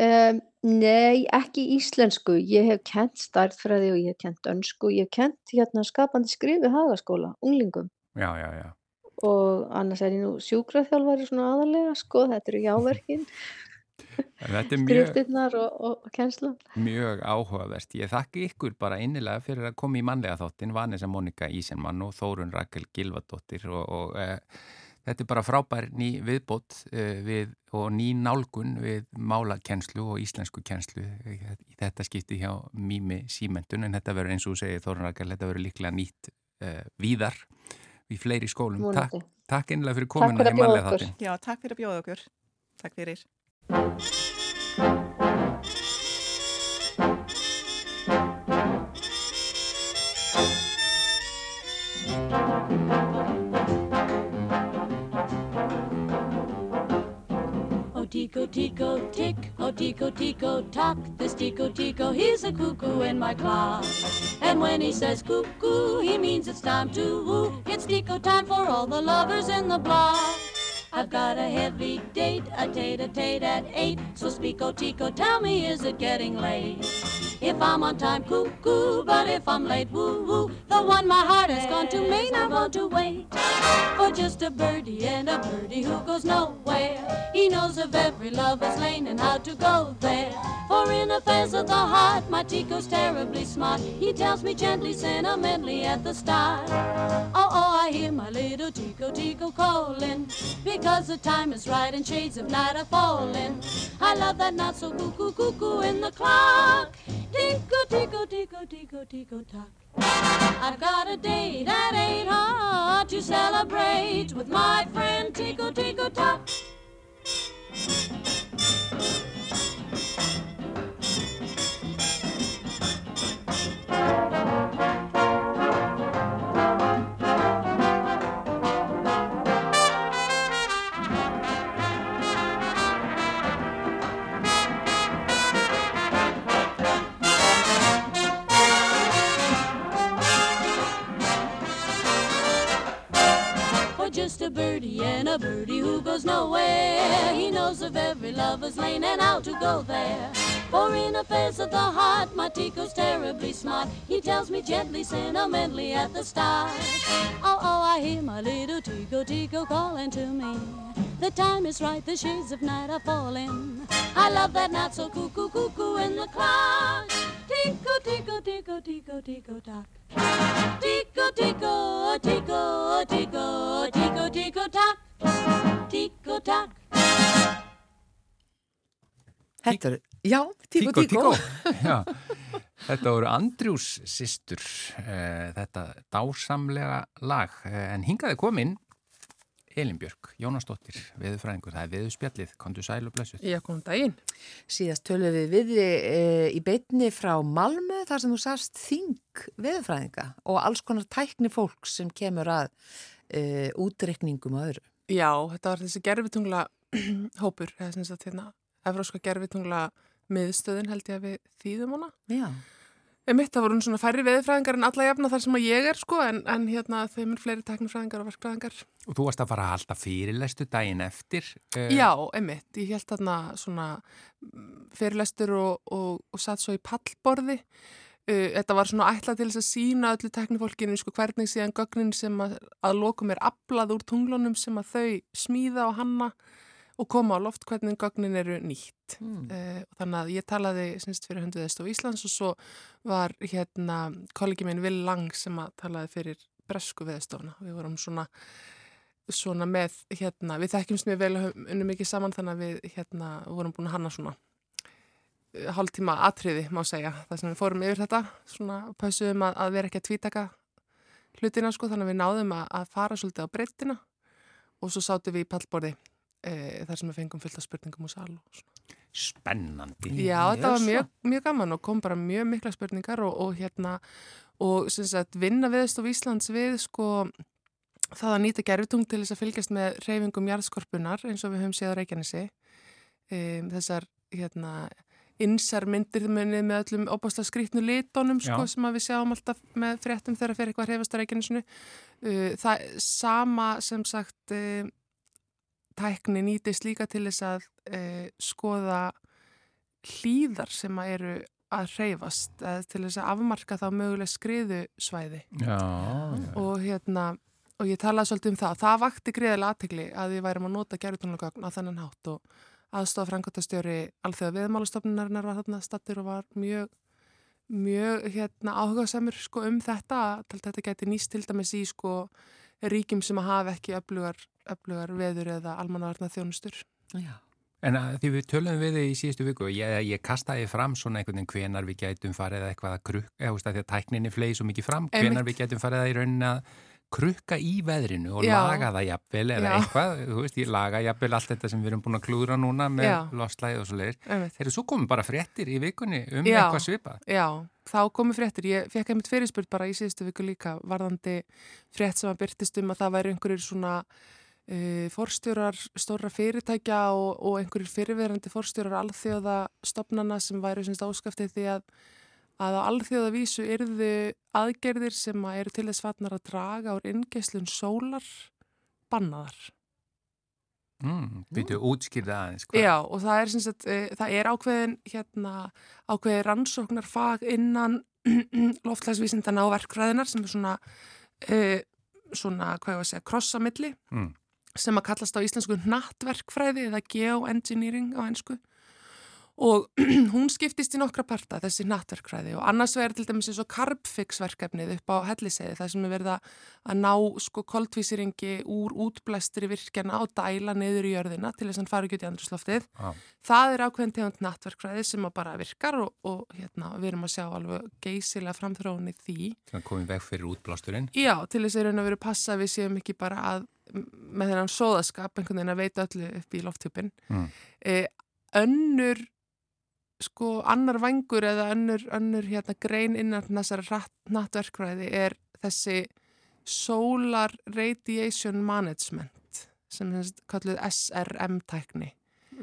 Um, nei, ekki íslensku. Ég hef kent stærðfræði og ég hef kent önsku. Ég hef kent hérna skapandi skrifi hagaskóla, unglingum. Já, já, já. Og annars er ég nú sjúkraþjálfari svona aðalega, sko, þetta eru jáverkin, er skriftirnar og, og, og kennslan. mjög áhugavert. Ég þakki ykkur bara innilega fyrir að koma í mannlega þáttin, Vanessa Monika Ísenmann og Þórun Rakel Gilvadóttir og, og e, þetta er bara frábær ný viðbót e, við, og ný nálgun við málakennslu og íslensku kennslu í þetta skipti hjá Mými Símentun en þetta verður eins og segir Þórun Rakel, þetta verður líklega nýtt e, víðar í fleiri skólum. Takk, takk innilega fyrir að í mannlega þáttin. Já, takk fyrir að bjóða okkur. Takk fyrir. Tico, Tico, tick, oh, Tico, Tico, tock. This Tico, Tico, he's a cuckoo in my clock. And when he says cuckoo, he means it's time to woo. It's Tico time for all the lovers in the block. I've got a heavy date, a tate-a-tate at eight. So speak, oh, Tico, tell me, is it getting late? If I'm on time, cuckoo, but if I'm late, woo-woo. The one my heart has gone to Maine, I want to wait for just a birdie and a birdie who goes nowhere. He knows of every lover's lane and how to go there. For in affairs of the heart, my Tico's terribly smart. He tells me gently, sentimentally at the start. Oh, oh, I hear my little Tico, Tico calling. Because the time is right and shades of night are falling. I love that not so cuckoo, cuckoo in the clock. Tinkle, tinkle, tinkle, tinkle, tinkle, tock. I've got a date that ain't hard to celebrate with my friend Tinkle, tinkle, tock. Lover's lane and how to go there. For in affairs of the heart, my Tico's terribly smart. He tells me gently, sentimentally at the start. Oh, oh, I hear my little Tico Tico calling to me. The time is right, the shades of night are falling. I love that not so cuckoo cuckoo in the clock. Tico, tico, tico, tico, tico, tock. Tico, tico, tico, tico, tico, tico, tock. Tico, tock. Þetta er, já, tíko, tíko. Já, þetta voru Andrjús systur, uh, þetta dásamlega lag, uh, en hingaði komin Elin Björk, Jónasdóttir, veðurfræðingur, það er veðurspjallið, kontu sæl og blessuð. Já, komum daginn. Síðast tölum við við e, í beitni frá Malmö þar sem þú sast þing veðurfræðinga og alls konar tækni fólk sem kemur að e, útreikningum og öðru. Já, þetta var þessi gerfitungla hópur, eða sem sagt hérna, Evróska gerfitungla miðstöðin held ég að við þýðum hana. Já. Emitt, það voru svona færri veðurfræðingar en alla jafna þar sem að ég er sko, en, en hérna þeim er fleiri teknifræðingar og verkfræðingar. Og þú varst að fara að halda fyrirlestu daginn eftir. Uh, Já, emitt, ég held þarna svona mm, fyrirlestur og, og, og satt svo í pallborði. Uh, þetta var svona ætlað til þess að sína öllu teknifólkinu sko hvernig síðan gögnin sem að, að lokum er aflað úr tunglunum sem að þau smíða og hanna og koma á loft hvernig gögnin eru nýtt. Mm. Uh, þannig að ég talaði semst fyrir hönduðist á Íslands og svo var hérna kollegi minn Will Lang sem að talaði fyrir bresku veðstofna. Við vorum svona, svona með hérna, við þekkjumst mjög vel unnum mikið saman þannig að við hérna vorum búin að hanna svona uh, hálftíma atriði má segja. Það sem við fórum yfir þetta svona pausuðum að, að vera ekki að tvítaka hlutina sko þannig að við náðum að, að fara svolítið á breyttina og svo sátum við í pallborði e, þar sem við fengum fullt af spurningum úr sal og svona. Spennandi. Já, þetta var mjög, mjög gaman og kom bara mjög mikla spurningar og, og hérna og sem sagt vinna viðstof Íslands við sko það að nýta gerfitung til þess að fylgjast með reyfingum jarðskorpunar eins og við höfum séð á Reykjanesi um, þessar hérna insar myndir munið með öllum óbáslega skrítnu litónum sko, sem við sjáum alltaf með fréttum þegar fyrir eitthvað hrefast á Reykjanesinu uh, það sama sem sagt uh, tækni nýtist líka til þess að uh, skoða hlýðar sem að eru að hreyfast eða til þess að afmarka þá möguleg skriðusvæði Já, já. og hérna og ég talaði svolítið um það. Það vakti greiðilega aðtegli að við værum að nota gerðutónlagögn á þennan hátt og aðstofa frangotastjóri alþjóða viðmálastofnunarinnar var þarna stattur og var mjög mjög hérna áhugaðsamur sko um þetta þetta geti nýst til dæmis í sko ríkjum sem að hafa ekki öflugar, öflugar veður eða almannavarna þjónustur. Já. En því við töluðum við þig í síðustu viku ég, ég kastaði fram svona einhvern veginn hvenar við gætum farið að eitthvað að krukka, eða þú veist að því að tækninni flegi svo mikið fram, hvenar Einmitt. við gætum farið að í rauninni að krukka í veðrinu og Já. laga það jafnvel eða Já. eitthvað, þú veist, ég laga jafnvel allt þetta sem við erum búin að klúðra núna með Já. loslæð og svo leiðir. Þeir eru svo komið bara fréttir í vikunni um Já. eitthvað svipað. Já, þá komu fréttir. Ég fekk einmitt fyrirspurt bara í síðustu viku líka varðandi frétt sem að byrtist um að það væri einhverjir svona uh, forstjórar stóra fyrirtækja og, og einhverjir fyrirverandi forstjórar alþjóða stopnana sem væri semst áskaftið því að að á alþjóðavísu yrðu aðgerðir sem að eru til þess fatnar að draga úr inngeislun sólar bannaðar. Mm, Býtu útskýrða aðeins. hvað? Já, og það er, sagt, e, það er ákveðin, hérna, ákveðin rannsóknarfag innan loftlagsvísindana og verkfræðinar sem er svona, e, svona, hvað ég var að segja, krossamilli Mm. Sem að kallast á íslensku nattverkfræði eða geoengineering á ennsku og hún skiptist í nokkra parta þessi nattverkfræði og annars verður til dæmis eins og karbfix-verkefnið upp á helliseiði það sem er verið að ná sko koltvísiringi úr útblæstri virkjana og dæla niður í jörðina til þess að hann fari ekki út í andrusloftið. Ah. Það er ákveðin tegund nattverkfræði sem bara virkar og, og hérna, við erum að sjá alveg geysilega framþróun í því. Það komið veg fyrir útblásturinn. Já, til þess að raun að vera passa við séum ekki bara að með þennan sóðaskap einhvern veginn að veita öllu upp í lofthjúpin. Mm. Eh, önnur sko annar vangur eða önnur, önnur hérna grein innan þessari nattverkvæði er þessi Solar Radiation Management sem er kalluð SRM-tækni.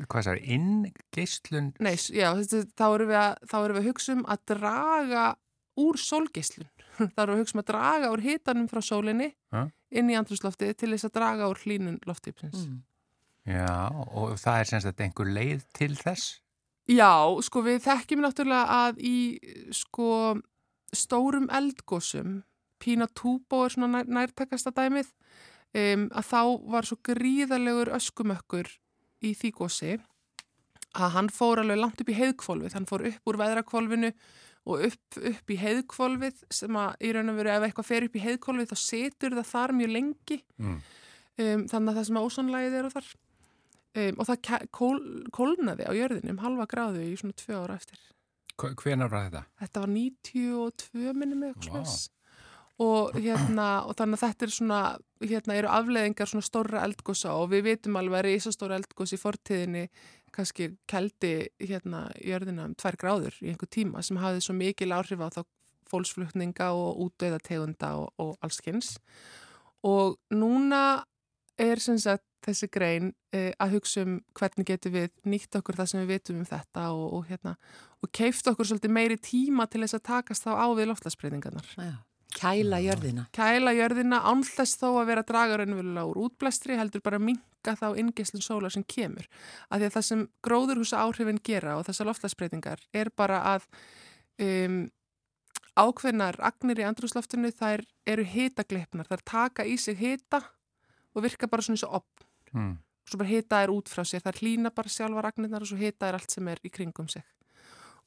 Hvað það er? Inngeislun? Nei, já, þá erum við að, erum við að hugsa um að draga úr sólgeislun. þá erum við að hugsa um að draga úr hitanum frá sólinni ha? inn í andrusloftið til þess að draga úr hlínun loftípsins. Mm. Já, og það er semst að einhver leið til þess? Já, sko við þekkjum náttúrulega að í sko stórum eldgósum, Pína Túbó er svona nær, nærtakasta dæmið, um, að þá var svo gríðalegur öskumökkur í því gósi að hann fór alveg langt upp í heiðkvolvið, hann fór upp úr veðrakvolvinu og upp, upp í heiðkvolvið sem að í raun og veru ef eitthvað fer upp í heiðkvolvið þá setur það þar mjög lengi. Mm. um, þannig að það sem að ósónlægið eru þar um, og það kól, kólnaði á jörðinu um halva gráðu í svona tvö ára eftir. Hvenar var þetta? Þetta var 92 minnum eitthvað wow. og, hérna, og þannig að þetta er svona, hérna eru afleðingar svona stóra eldgósa og við vitum alveg að reysastóra eldgós í fortíðinni kannski keldi hérna jörðina um tvær gráður í einhver tíma sem hafði svo mikil áhrif á þá fólksflutninga og útdauða tegunda og, og allskynns og núna er sem sagt þessi grein eh, að hugsa um hvernig getur við nýtt okkur það sem við vitum um þetta og, og, hérna, og keift okkur svolítið meiri tíma til þess að takast þá á við loftlagsbreytingarnar. Kæla jörðina. Kæla jörðina ánþess þó að vera dragar ennverulega úr útblæstri heldur bara að minka þá ingeslun sólar sem kemur. Af því að það sem gróðurhúsa áhrifin gera og þessar loftlagsbreytingar er bara að um, ákveðnar agnir í andrúsloftinu þær eru hitagleipnar, þær taka í sig hita og virka bara svona eins og opn mm. svo bara hita er út frá sér, það hlýna bara sjálfa ragnirnar og svo hita er allt sem er í kringum sig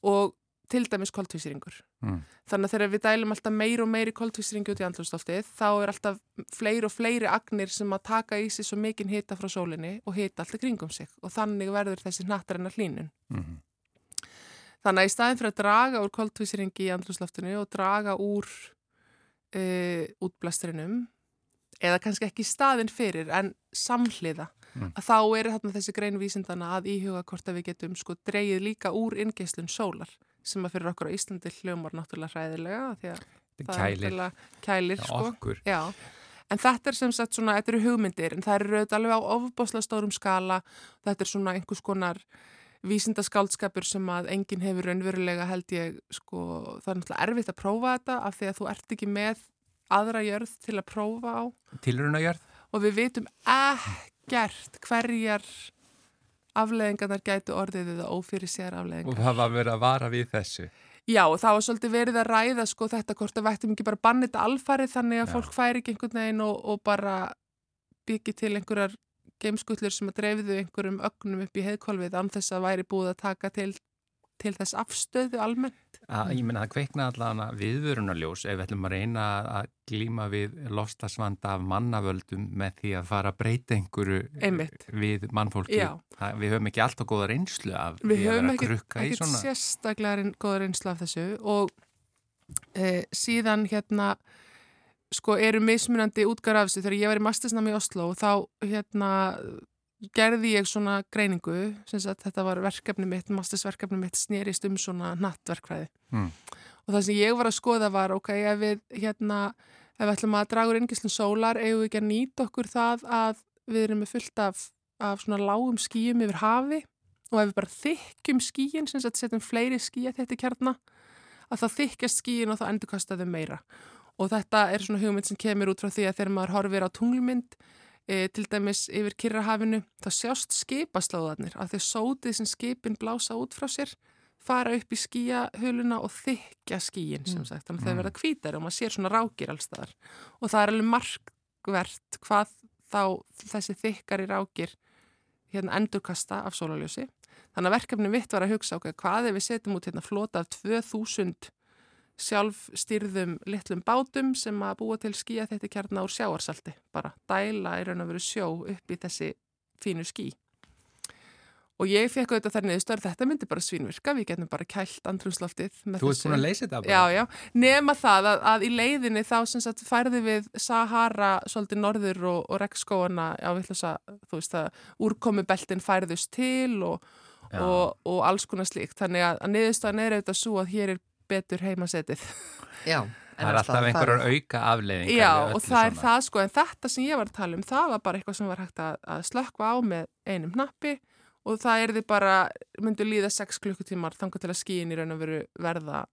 og til dæmis koltvísýringur. Mm. Þannig að þegar við dælum alltaf meir og meiri koltvísýringi út í andlustoltið þá er alltaf fleiri og fleiri agnir sem að taka í sig svo mikinn hita frá sólinni og hita alltaf kringum sig og þannig verður þessi nattarinnar hlínun. Mm. Þannig að í staðin fyrir að draga úr koltvísýringi í andlustoftinu og draga úr uh, útblæstrinum eða kannski ekki staðin fyrir en samhliða mm. að þá er þarna þessi greinvísindana að íhuga hvort að við getum sko dreyið líka úr ingeislun sólar sem að fyrir okkur á Íslandi hljómar náttúrulega hræðilega því að það kælir. er kælir Já, sko. Já. En þetta er sem sagt svona, þetta eru hugmyndir en það eru auðvitað alveg á ofbosla stórum skala þetta er svona einhvers konar vísindaskáldskapur sem að enginn hefur raunverulega held ég sko, það er náttúrulega erfitt að prófa þetta af því að þú ert ekki með aðra jörð til að prófa á Tilrunajörð? og við vitum ekkert hverjar afleðingarnar gætu orðið eða ófyrir sér afleðingar. Og það var verið að vara við þessu? Já, það var svolítið verið að ræða sko þetta hvort að vættum ekki bara bannið þetta alfarið þannig að Já. fólk færi ekki einhvern veginn og, og bara byggi til einhverjar geimskullur sem að dreifðu einhverjum ögnum upp í heiðkólfið án þess að væri búið að taka til, til þess afstöðu almennt. Að, ég menna að kveikna allavega viðvörunarljós ef við ætlum að reyna að glíma við lofstasvanda af mannavöldum með því að fara að breyta einhverju Einmitt. við mannfólki. Það, við höfum ekki alltaf góða reynslu af því að vera að krukka í svona. Við höfum ekki sérstaklega góða reynslu af þessu og e, síðan hérna sko eru mismunandi útgar af þessu þegar ég var í mastersnami í Oslo og þá hérna gerði ég svona greiningu sagt, þetta var verkefni mitt, mastersverkefni mitt snýrist um svona nattverkfræði mm. og það sem ég var að skoða var ok, ef við hérna ef við ætlum að draga úr yngislun sólar eigum við ekki að nýta okkur það að við erum með fullt af, af svona lágum skýjum yfir hafi? Og ef við bara þykjum skýjin sem sagt, setjum fleiri skýja þetta kjarna að það þykjast skýjin og það endurkastaðu meira. Og þetta er svona hugmynd sem kemur út frá því að þegar maður horfir á tunglmynd e, til dæmis yfir Kirrahafinu, þá sjást skipaslóðarnir að þeir sótið sem skipin blása út frá sér fara upp í skíahuluna og þykja skíin sem sagt, þannig að þeir verða kvítar og maður sér svona rákir allstaðar og það er alveg markvert hvað þá þessi þykkari rákir hérna endurkasta af sólaljósi Þannig að verkefni mitt var að hugsa okkur hvað ef við setjum út hérna flota af 2000 sjálfstýrðum litlum bátum sem að búa til skýja þetta kjarna úr sjáarsalti. Bara dæla í raun og veru sjó upp í þessi fínu ský. Og ég fekk auðvitað þær niður störð, þetta myndi bara svínvirka, við getum bara kælt andrumsloftið. Þú ert búin að leysa þetta bara? Já, já, nema það að, að í leiðinni þá sem sagt færði við Sahara svolítið norður og, og regnskóana, ætlum að, þú veist að úrkomubeltin færðust til og, og, og alls konar slíkt. Þannig að, að niðurstaðan er auðvitað svo að hér er betur heimasetið. Já. Það er alltaf einhverjar auka afleiðingar. Já, og það er það sko, en þetta sem ég var að tala um, það var bara eitthvað sem var hægt að, að slökka á með einum nappi og það er því bara, myndu líða 6 klukkutímar þangar til að skíin í raun og veru verða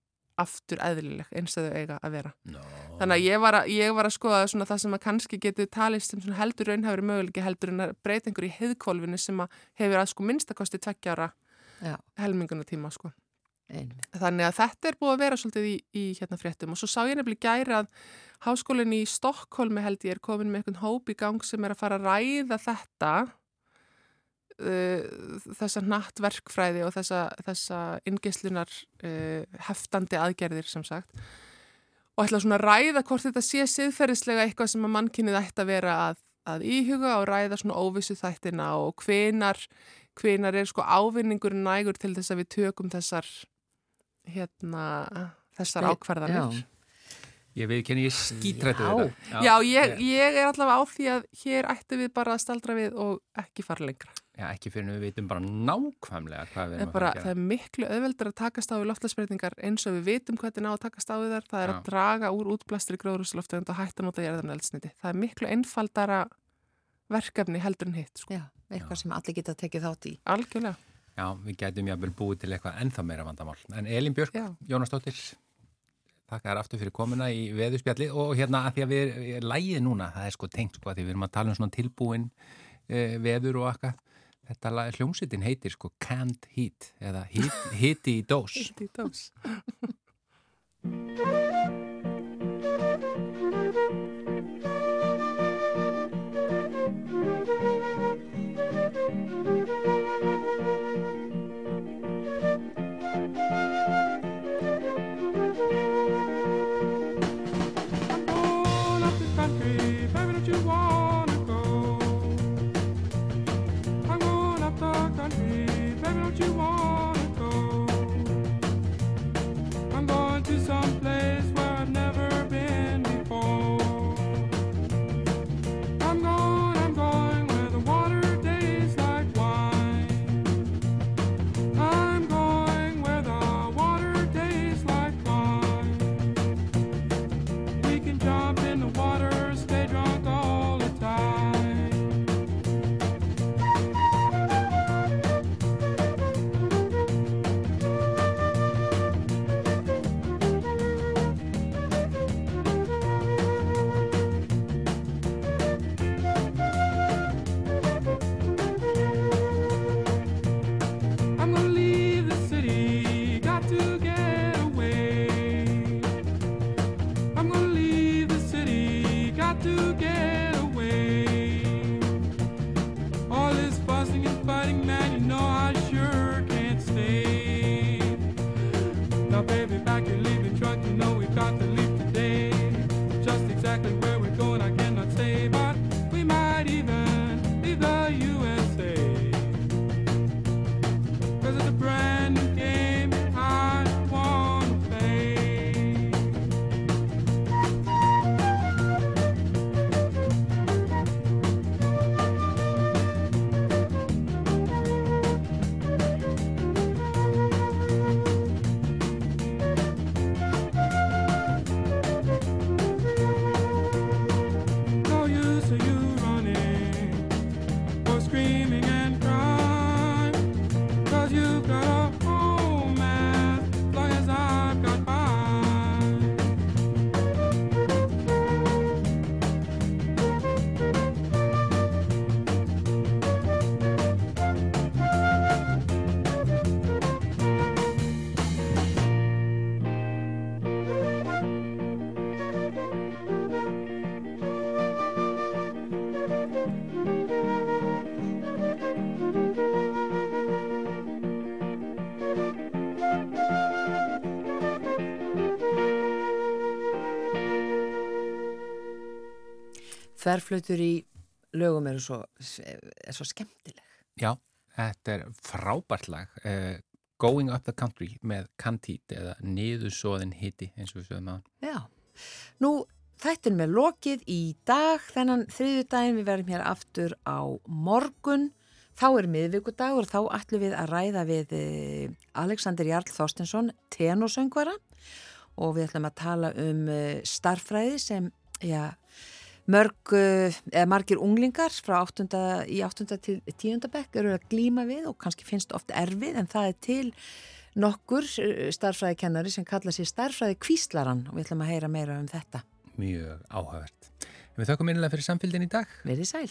aftur eðlileg eins og þau eiga að vera. No. Þannig að ég var að, ég var að skoða svona það sem að kannski getur talist sem heldur raunhafur möguleiki heldur en að einhverju í heiðkólfinu sem að hefur að sko minnstakosti tveggjára helmingunatíma sko. Einmitt. Þannig að þetta er búið að vera svolítið í, í hérna fréttum og svo sá ég nefnilega gæri að háskólinn í Stokkólmi held ég er komin með einhvern hóp í gang sem er að fara að ræða þetta uh, þessa nattverkfræði og þessa, þessa ingeslunar uh, heftandi aðgerðir sem sagt og ætla svona að ræða hvort þetta sé siðferðislega eitthvað sem að mannkynnið ætti að vera að, að íhuga og ræða svona óvissu þættina og hvenar, hvenar er sko ávinningur nægur til þess að við tökum þessar hérna þessar Nei, ákvarðanir. já. Ég veit ekki henni ég skítrættu Já. þetta. Já, ég, ég er allavega á því að hér ætti við bara að staldra við og ekki fara lengra. Já, ekki fyrir við veitum bara nákvæmlega hvað við Það er, erum bara, að það fara er miklu auðveldur að takast á við loftlagsbreytingar eins og við vitum hvernig ná að takast á við þar. Það er Já. að draga úr útblæstri gróðrúsloftegund og hætta að nota jærðan eldsniti. Það er miklu einfaldara verkefni heldur en hitt. Sko. Já, eitthvað sem allir geta tekið þátt í. Algjörlega. Já, við gætum jáfnvel búið til eitthvað ennþá meira vandamál. En Elin Björk, Já. Jónasdóttir, þakka þér aftur fyrir komuna í veðurspjalli og hérna að því að við lægið núna, það er sko tengt sko að því við erum að tala um svona tilbúin uh, veður og akka. Þetta lag- hljómsveitin heitir sko Canned Heat eða hit, Hiti í dós. Hitt í dós. þverflautur í lögum eru svo, er svo skemmtileg. Já, þetta er frábært lag. Uh, Going Up the Country með Cantít eða Niðursóðin hiti eins og við sögum að. Já, nú þættin með lokið í dag, þennan þriðu daginn við verðum hér aftur á morgun. Þá er miðvíkudagur og þá ætlum við að ræða við eh, Alexander Jarl Þorstensson, tenosöngvara og við ætlum að tala um eh, starffræði sem, já, mörg, eh, eða margir unglingar frá 8. í 8. til 10. bekk eru að glíma við og kannski finnst oft erfið en það er til nokkur starffræðikennari sem kalla sér starffræði kvíslaran og við ætlum að heyra meira um þetta. Mjög áhugavert. Við þakkum minnilega fyrir samfélgin í dag. Verið sæl.